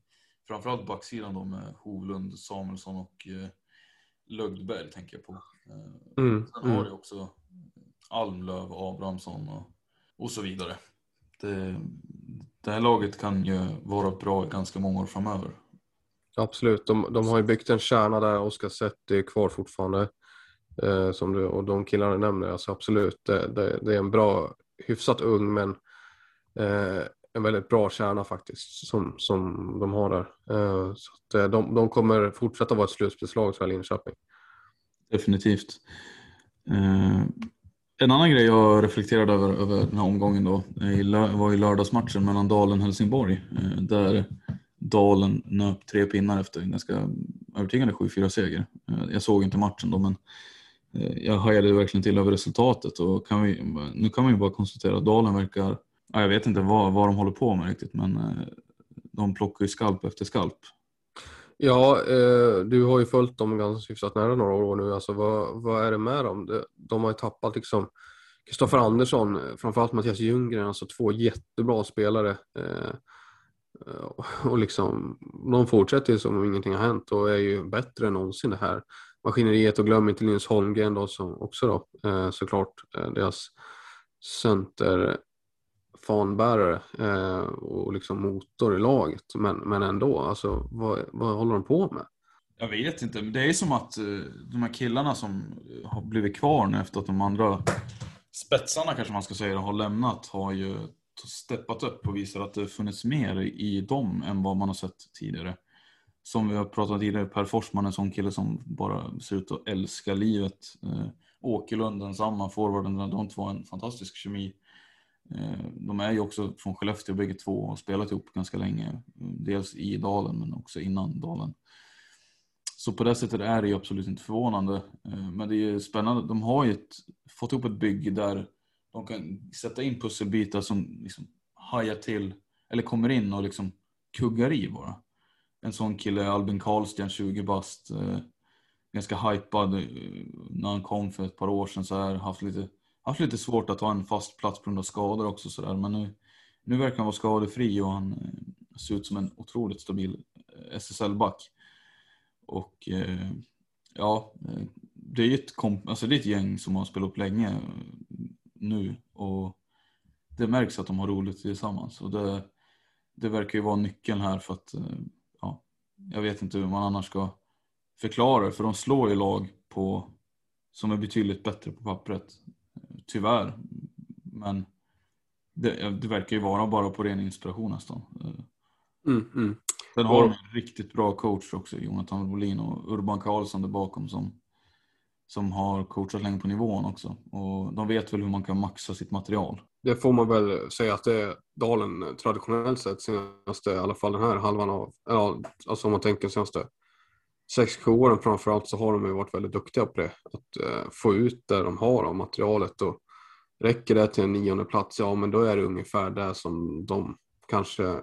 framförallt backsidan då med Hovlund, Samuelsson och eh, Lögdberg tänker jag på. Mm, Sen har mm. det också Almlöv, Abrahamsson och, och så vidare. Det, det här laget kan ju vara bra ganska många år framöver. Absolut, de, de har ju byggt en kärna där, Oskar Sett är kvar fortfarande. Eh, som du, och de killarna nämner, alltså absolut, det, det, det är en bra, hyfsat ung men eh, en väldigt bra kärna faktiskt som, som de har där. Eh, så att, eh, de, de kommer fortsätta vara ett slutspelslag för Linköping. Definitivt. Eh, en annan grej jag reflekterade över, över den här omgången då eh, var ju lördagsmatchen mellan Dalen och Helsingborg eh, där Dalen nöp tre pinnar efter en ganska övertygande 7-4 seger. Eh, jag såg inte matchen då men eh, jag hajade verkligen till över resultatet och kan vi, nu kan man ju bara konstatera att Dalen verkar, jag vet inte vad, vad de håller på med riktigt men eh, de plockar ju skalp efter skalp. Ja, du har ju följt dem ganska hyfsat nära några år nu. Alltså, vad, vad är det med dem? De har ju tappat liksom Kristoffer Andersson, framförallt Mattias Ljunggren, alltså två jättebra spelare. Eh, och liksom, de fortsätter ju som om ingenting har hänt och är ju bättre än någonsin det här maskineriet. Och glöm inte Linus Holmgren då, som också då, eh, såklart, eh, deras center fanbärare eh, och liksom motor i laget. Men, men ändå, alltså, vad, vad håller de på med? Jag vet inte, det är som att eh, de här killarna som har blivit kvar nu efter att de andra spetsarna kanske man ska säga har lämnat har ju steppat upp och visar att det funnits mer i dem än vad man har sett tidigare. Som vi har pratat om tidigare, Per Forsman, en sån kille som bara ser ut att älska livet. Eh, Åkerlund, densamma, forwarden, de två har en fantastisk kemi. Eh, de är ju också från Skellefteå bägge två och har spelat ihop ganska länge. Dels i Dalen men också innan Dalen. Så på det sättet är det ju absolut inte förvånande. Eh, men det är ju spännande. De har ju ett, fått ihop ett bygge där de kan sätta in pusselbitar som liksom hajar till eller kommer in och liksom kuggar i bara. En sån kille, Albin Karlsten, 20 bast. Eh, ganska hypad eh, när han kom för ett par år sedan så här. Haft lite haft lite svårt att ha en fast plats på grund av skador också sådär. Men nu, nu verkar han vara skadefri och han eh, ser ut som en otroligt stabil eh, SSL-back. Och eh, ja, eh, det är, ett komp- alltså det är ett gäng som har spelat upp länge nu och det märks att de har roligt tillsammans. Och det, det verkar ju vara nyckeln här för att, ja, jag vet inte hur man annars ska förklara det, för de slår ju lag på, som är betydligt bättre på pappret Tyvärr. Men det, det, verkar ju vara bara på ren inspiration nästan. Mm, mm. Sen har de en riktigt bra coach också, Jonathan Bolin och Urban Karlsson där bakom som, som har coachat länge på nivån också. Och de vet väl hur man kan maxa sitt material. Det får man väl säga att det är Dalen eh, traditionellt sett senaste, i alla fall den här halvan av, alltså om man tänker senaste 6-7 åren framförallt så har de ju varit väldigt duktiga på det. Att eh, få ut det de har av materialet och räcker det till en nionde plats, ja men då är det ungefär det som de kanske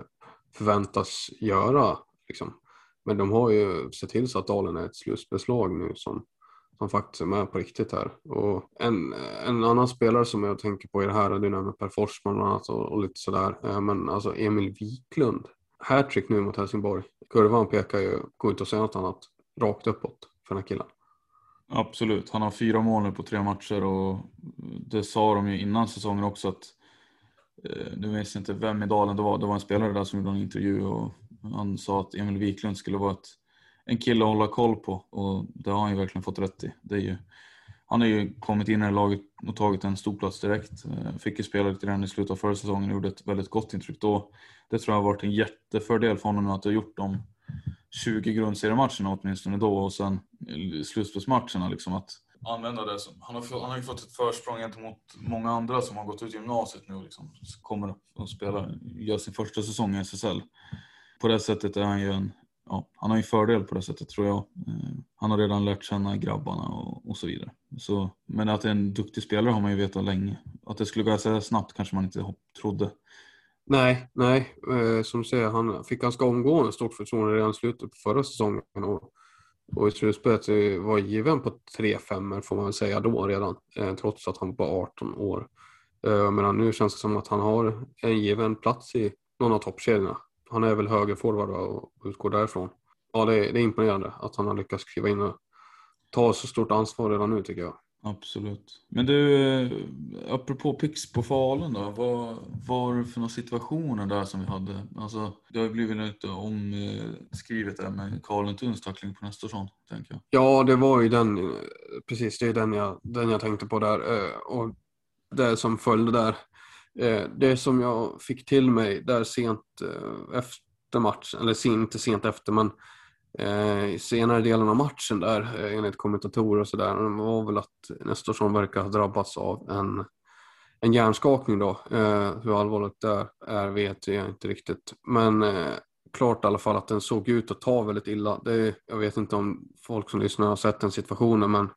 förväntas göra. Liksom. Men de har ju sett till så att Dalen är ett slutbeslag nu som, som faktiskt är med på riktigt här. Och en, en annan spelare som jag tänker på i det här, du nämner Per Forsman bland annat och, och lite sådär, eh, men alltså Emil Wiklund. Hattrick nu mot Helsingborg. Kurvan pekar ju, går inte att säga något annat, rakt uppåt för den här killen. Absolut, han har fyra mål nu på tre matcher och det sa de ju innan säsongen också att eh, nu vet jag inte vem i Dalen det var, det var en spelare där som gjorde en intervju och han sa att Emil Wiklund skulle vara ett, en kille att hålla koll på och det har han ju verkligen fått rätt i. Det är ju han har ju kommit in i laget och tagit en stor plats direkt. Eh, fick ju spela lite grann i slutet av förra säsongen och gjorde ett väldigt gott intryck då. Det tror jag har varit en jättefördel för honom att ha gjort de 20 grundseriematcherna åtminstone då och sen slutspelsmatcherna liksom att använda det som, han har, han har ju fått ett försprång gentemot många andra som har gått ut gymnasiet nu liksom, kommer att spela, gör sin första säsong i SSL. På det sättet är han ju en, ja, han har ju fördel på det sättet tror jag. Eh, han har redan lärt känna grabbarna och, och så vidare. Så, men att det är en duktig spelare har man ju vetat länge. Att det skulle gå så snabbt kanske man inte trodde. Nej, nej. Eh, som du säger, han fick ganska omgående stort förtroende redan i slutet på förra säsongen. Och, och i slutspelet var given på tre femmor får man väl säga då redan. Eh, trots att han var 18 år. Eh, men nu känns det som att han har en given plats i någon av toppkedjorna. Han är väl högerforward och utgår därifrån. Ja, det är, det är imponerande att han har lyckats kliva in och ta så stort ansvar redan nu tycker jag. Absolut. Men du, eh, apropå Pix på Falun då. Vad var det för några situationer där som vi hade? Alltså, det har ju blivit lite omskrivet där med Karlentuns tackling på Nestorsson, tänker jag. Ja, det var ju den, precis, det är den jag, den jag tänkte på där. Eh, och det som följde där. Eh, det som jag fick till mig där sent eh, efter matchen, eller inte sent efter, men eh, i senare delen av matchen där enligt kommentatorer och sådär. Var väl att Nestorsson verkar ha drabbats av en, en hjärnskakning då. Hur allvarligt det är vet jag inte riktigt. Men klart i alla fall att den såg ut att ta väldigt illa. Det, jag vet inte om folk som lyssnar har sett den situationen men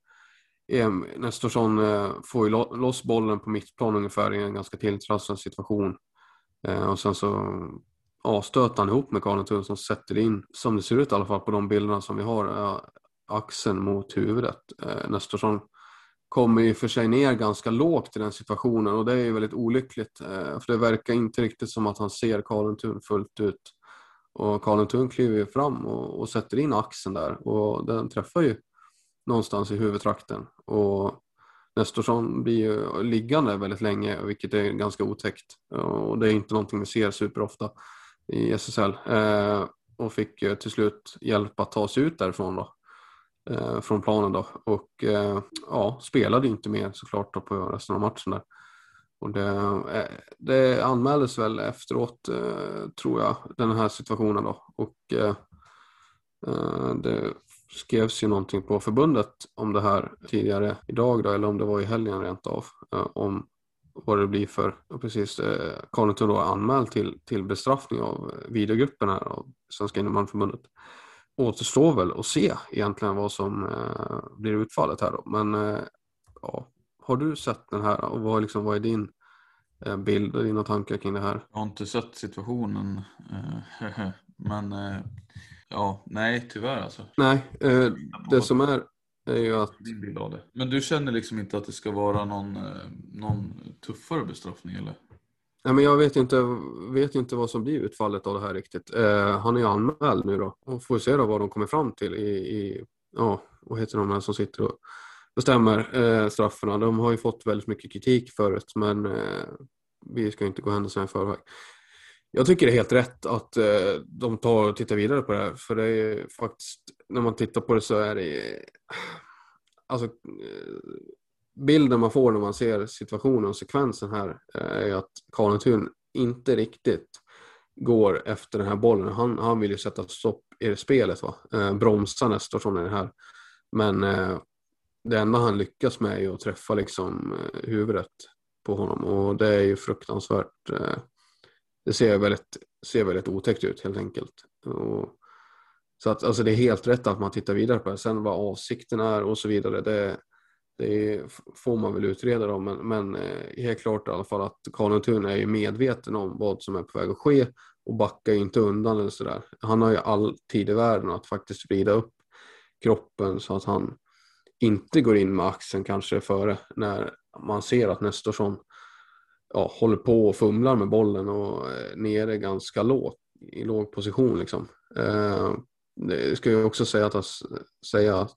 Nestorsson eh, får ju loss bollen på mittplan ungefär i en ganska tilltrasslad situation. Eh, och sen så ja, han ihop med Karl som sätter in, som det ser ut i alla fall på de bilderna som vi har, eh, axeln mot huvudet. Nestorsson kommer ju för sig ner ganska lågt i den situationen och det är ju väldigt olyckligt. För det verkar inte riktigt som att han ser Karlentun fullt ut. Och Karlentun kliver ju fram och, och, sätter in axeln där och den träffar ju någonstans i huvudtrakten. Och Nestorsson blir ju liggande väldigt länge, vilket är ganska otäckt. Och det är inte någonting vi ser superofta i SSL eh, och fick till slut hjälp att ta sig ut därifrån då, eh, från planen då och eh, ja, spelade inte mer såklart då på resten av matchen där. Och det, eh, det anmäldes väl efteråt eh, tror jag den här situationen då och eh, det skrevs ju någonting på förbundet om det här tidigare idag då, eller om det var i helgen rent av, eh, om vad det blir för, precis, eh, Carlington då anmäld till, till bestraffning av eh, videogruppen här av Svenska innebandyförbundet. Återstår väl att se egentligen vad som eh, blir utfallet här då. Men eh, ja, har du sett den här och vad, liksom, vad är din eh, bild och dina tankar kring det här? Jag har inte sett situationen, eh, men ja, nej tyvärr alltså. Nej, det som är är ju att... Din bild av det. Men du känner liksom inte att det ska vara någon, eh, någon tuffare bestraffning eller? Nej, men jag vet inte, vet inte vad som blir utfallet av det här riktigt. Eh, han är ju anmäld nu då och får se då vad de kommer fram till i, i ja, vad heter de här som sitter och bestämmer eh, strafferna. De har ju fått väldigt mycket kritik förut men eh, vi ska inte gå händelserna i förväg. Jag tycker det är helt rätt att eh, de tar och tittar vidare på det här. För det är faktiskt, när man tittar på det så är det alltså eh, bilden man får när man ser situationen och sekvensen här eh, är att Karlentun inte riktigt går efter den här bollen. Han, han vill ju sätta stopp i det spelet, va? Bromsa Nestorsson i det här. Men det enda han lyckas med är ju att träffa liksom huvudet på honom och det är ju fruktansvärt det ser väldigt, ser väldigt otäckt ut helt enkelt. Och, så att alltså det är helt rätt att man tittar vidare på det. Sen vad avsikten är och så vidare, det, det får man väl utreda då. Men, men eh, helt klart i alla fall att Karl är ju medveten om vad som är på väg att ske och backar inte undan eller sådär. Han har ju all tid i världen att faktiskt vrida upp kroppen så att han inte går in med axeln kanske före när man ser att Nestorsson ja, håller på och fumlar med bollen och eh, är nere ganska lågt i låg position liksom. Eh, det ska ju också säga att, säga,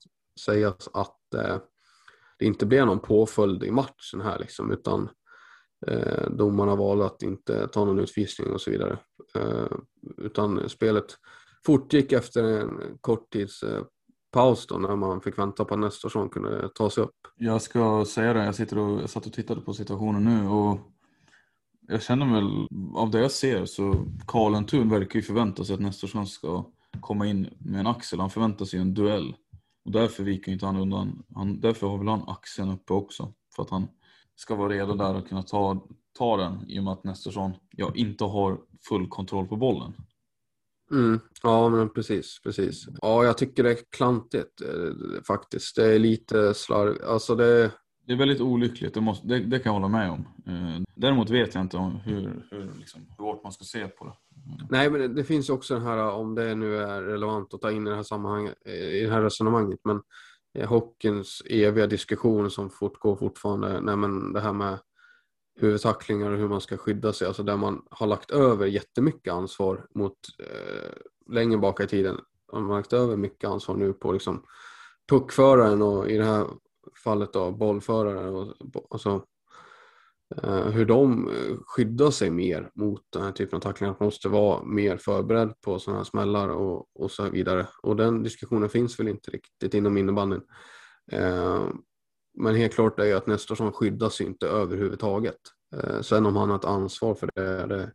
sägas att eh, det inte blev någon påföljd i matchen här liksom utan eh, domarna valde att inte ta någon utvisning och så vidare. Eh, utan spelet fortgick efter en kort tids eh, paus då när man fick vänta på att Nestorsson kunde ta sig upp. Jag ska säga det, jag, sitter och, jag satt och tittade på situationen nu och jag känner väl, av det jag ser så Karl Thun verkar ju förvänta sig att Nestorsson ska komma in med en axel. Han förväntar sig en duell. Och därför viker inte han undan. Han, därför har väl han axeln uppe också. För att han ska vara redo där och kunna ta, ta den i och med att Nestorsson ja, inte har full kontroll på bollen. Mm, ja, men precis, precis. Ja, jag tycker det är klantigt eh, faktiskt. Det är lite slarv. Alltså det det är väldigt olyckligt, det, måste, det, det, kan jag hålla med om. Eh, däremot vet jag inte om hur, hur, liksom, hur hårt man ska se på det. Mm. Nej, men det, det, finns också den här, om det nu är relevant att ta in i det här sammanhanget, eh, i det här resonemanget, men eh, hockeyns eviga diskussion som fortgår fortfarande, nej men det här med huvudtacklingar och hur man ska skydda sig, alltså där man har lagt över jättemycket ansvar mot eh, längre bak i tiden. Man har lagt över mycket ansvar nu på liksom puckföraren och i det här fallet då bollförare, och alltså, eh, hur de eh, skyddar sig mer mot den här typen av tacklingar. Att man måste vara mer förberedd på sådana här smällar och, och så vidare. Och den diskussionen finns väl inte riktigt inom innebandyn. Eh, men helt klart är ju att Nestorsson skyddas inte överhuvudtaget. Eh, sen om han har ett ansvar för det, det,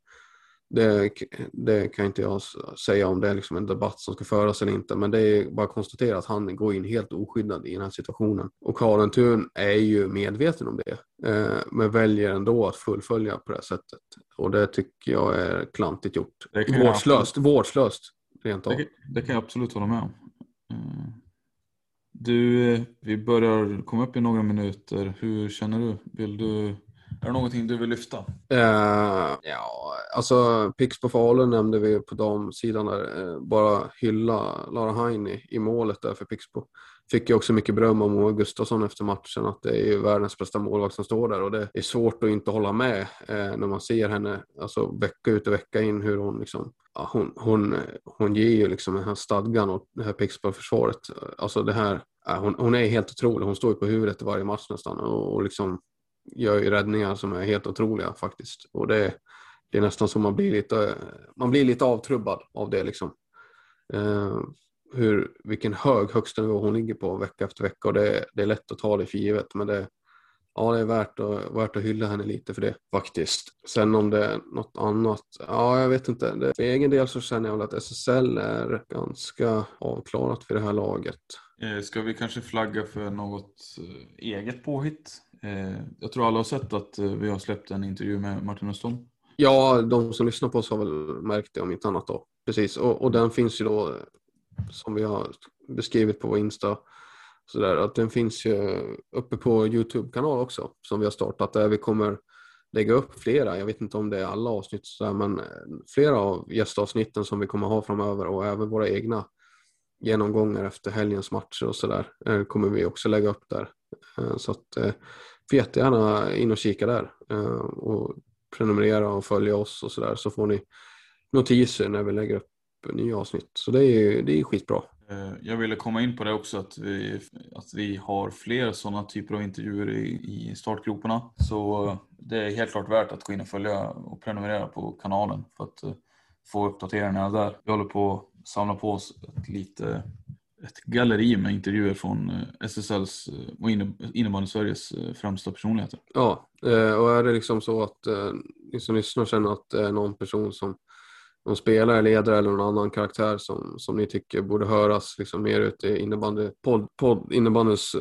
det, det kan inte jag säga om det är liksom en debatt som ska föras eller inte. Men det är bara att konstatera att han går in helt oskyddad i den här situationen. Och Karin Thun är ju medveten om det. Eh, men väljer ändå att fullfölja på det här sättet. Och det tycker jag är klantigt gjort. Vårdslöst, vårdslöst rent av. Det, det kan jag absolut hålla med om. Eh, du, vi börjar komma upp i några minuter. Hur känner du? Vill du är det någonting du vill lyfta? Uh, ja, alltså Pix på Falun nämnde vi på damsidan där. Uh, bara hylla Lara Heini i målet där för Pixbo. Fick ju också mycket beröm av Moa Gustafsson efter matchen att det är ju världens bästa målvakt som står där och det är svårt att inte hålla med uh, när man ser henne alltså vecka ut och vecka in hur hon liksom ja, hon, hon, hon ger ju liksom den här stadgan och det här Pixbo-försvaret. Alltså det här hon, hon, är helt otrolig. Hon står ju på huvudet i varje match nästan och, och liksom gör ju räddningar som är helt otroliga faktiskt. Och det, det är nästan som man blir lite, man blir lite avtrubbad av det liksom. Eh, hur, vilken hög högsta nivå hon ligger på vecka efter vecka och det, det är lätt att ta det för givet men det, ja, det är värt att, värt att hylla henne lite för det faktiskt. Sen om det är något annat, ja jag vet inte. Det, för egen del så känner jag väl att SSL är ganska avklarat för det här laget. Eh, ska vi kanske flagga för något eh, eget påhitt? Eh, jag tror alla har sett att eh, vi har släppt en intervju med Martin Östholm. Ja, de som lyssnar på oss har väl märkt det om inte annat då. Precis, och, och den finns ju då som vi har beskrivit på vår Insta. Så där, att den finns ju uppe på Youtube-kanal också som vi har startat där vi kommer lägga upp flera, jag vet inte om det är alla avsnitt så men eh, flera av gästavsnitten som vi kommer ha framöver och även våra egna genomgångar efter helgens matcher och sådär eh, kommer vi också lägga upp där. Eh, så att eh, får jättegärna in och kika där och prenumerera och följa oss och sådär så får ni notiser när vi lägger upp nya avsnitt. Så det är, det är skitbra. Jag ville komma in på det också att vi, att vi har fler sådana typer av intervjuer i, i startgroparna. Så det är helt klart värt att gå in och följa och prenumerera på kanalen för att få uppdateringarna där. Vi håller på samla på oss ett lite ett galleri med intervjuer från eh, SSLs eh, och innebandy Sveriges eh, främsta personligheter. Ja, och är det liksom så att ni som lyssnar känner att det är någon person som någon spelare, ledare eller någon annan karaktär som, som ni tycker borde höras liksom mer ute i innebandy, podd, podd, innebandyns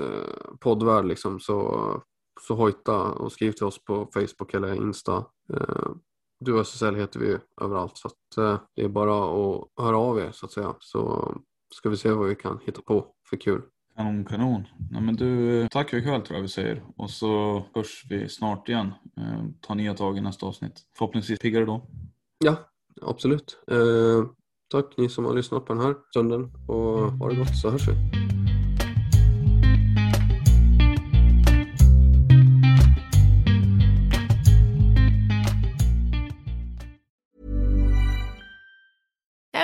poddvärld liksom, så, så hojta och skriv till oss på Facebook eller Insta. Du SSL heter vi överallt så att, eh, det är bara att höra av er så att säga. Så ska vi se vad vi kan hitta på för kul. Kanon, kanon. Nej, men du, tack för ikväll tror jag vi säger. Och så hörs vi snart igen. Eh, ta nya tag i nästa avsnitt. Förhoppningsvis piggare då. Ja, absolut. Eh, tack ni som har lyssnat på den här stunden och ha det gott så hörs vi.